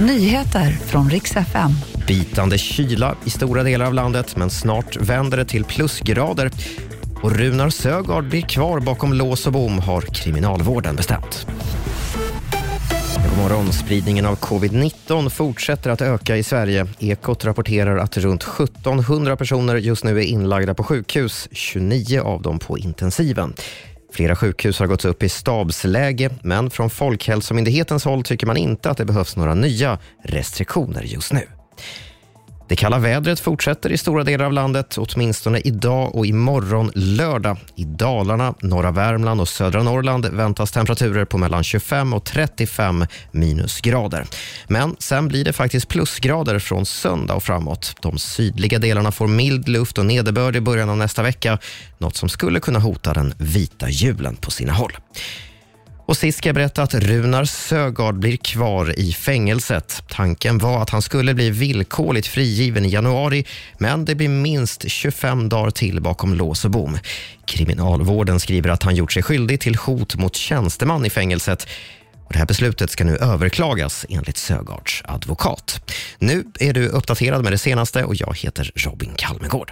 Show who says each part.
Speaker 1: Nyheter från riks FM.
Speaker 2: Bitande kyla i stora delar av landet, men snart vänder det till plusgrader. Och Runar Sögaard blir kvar bakom lås och bom, har Kriminalvården bestämt. God morgon. Spridningen av covid-19 fortsätter att öka i Sverige. Ekot rapporterar att runt 1700 personer just nu är inlagda på sjukhus, 29 av dem på intensiven. Flera sjukhus har gått upp i stabsläge, men från Folkhälsomyndighetens håll tycker man inte att det behövs några nya restriktioner just nu. Det kalla vädret fortsätter i stora delar av landet, åtminstone idag och imorgon lördag. I Dalarna, norra Värmland och södra Norrland väntas temperaturer på mellan 25 och 35 minusgrader. Men sen blir det faktiskt plusgrader från söndag och framåt. De sydliga delarna får mild luft och nederbörd i början av nästa vecka, något som skulle kunna hota den vita julen på sina håll. Och sist ska jag berätta att Runar Sögaard blir kvar i fängelset. Tanken var att han skulle bli villkorligt frigiven i januari, men det blir minst 25 dagar till bakom lås och bom. Kriminalvården skriver att han gjort sig skyldig till hot mot tjänsteman i fängelset. Och det här beslutet ska nu överklagas enligt Sögaards advokat. Nu är du uppdaterad med det senaste och jag heter Robin Kalmegård.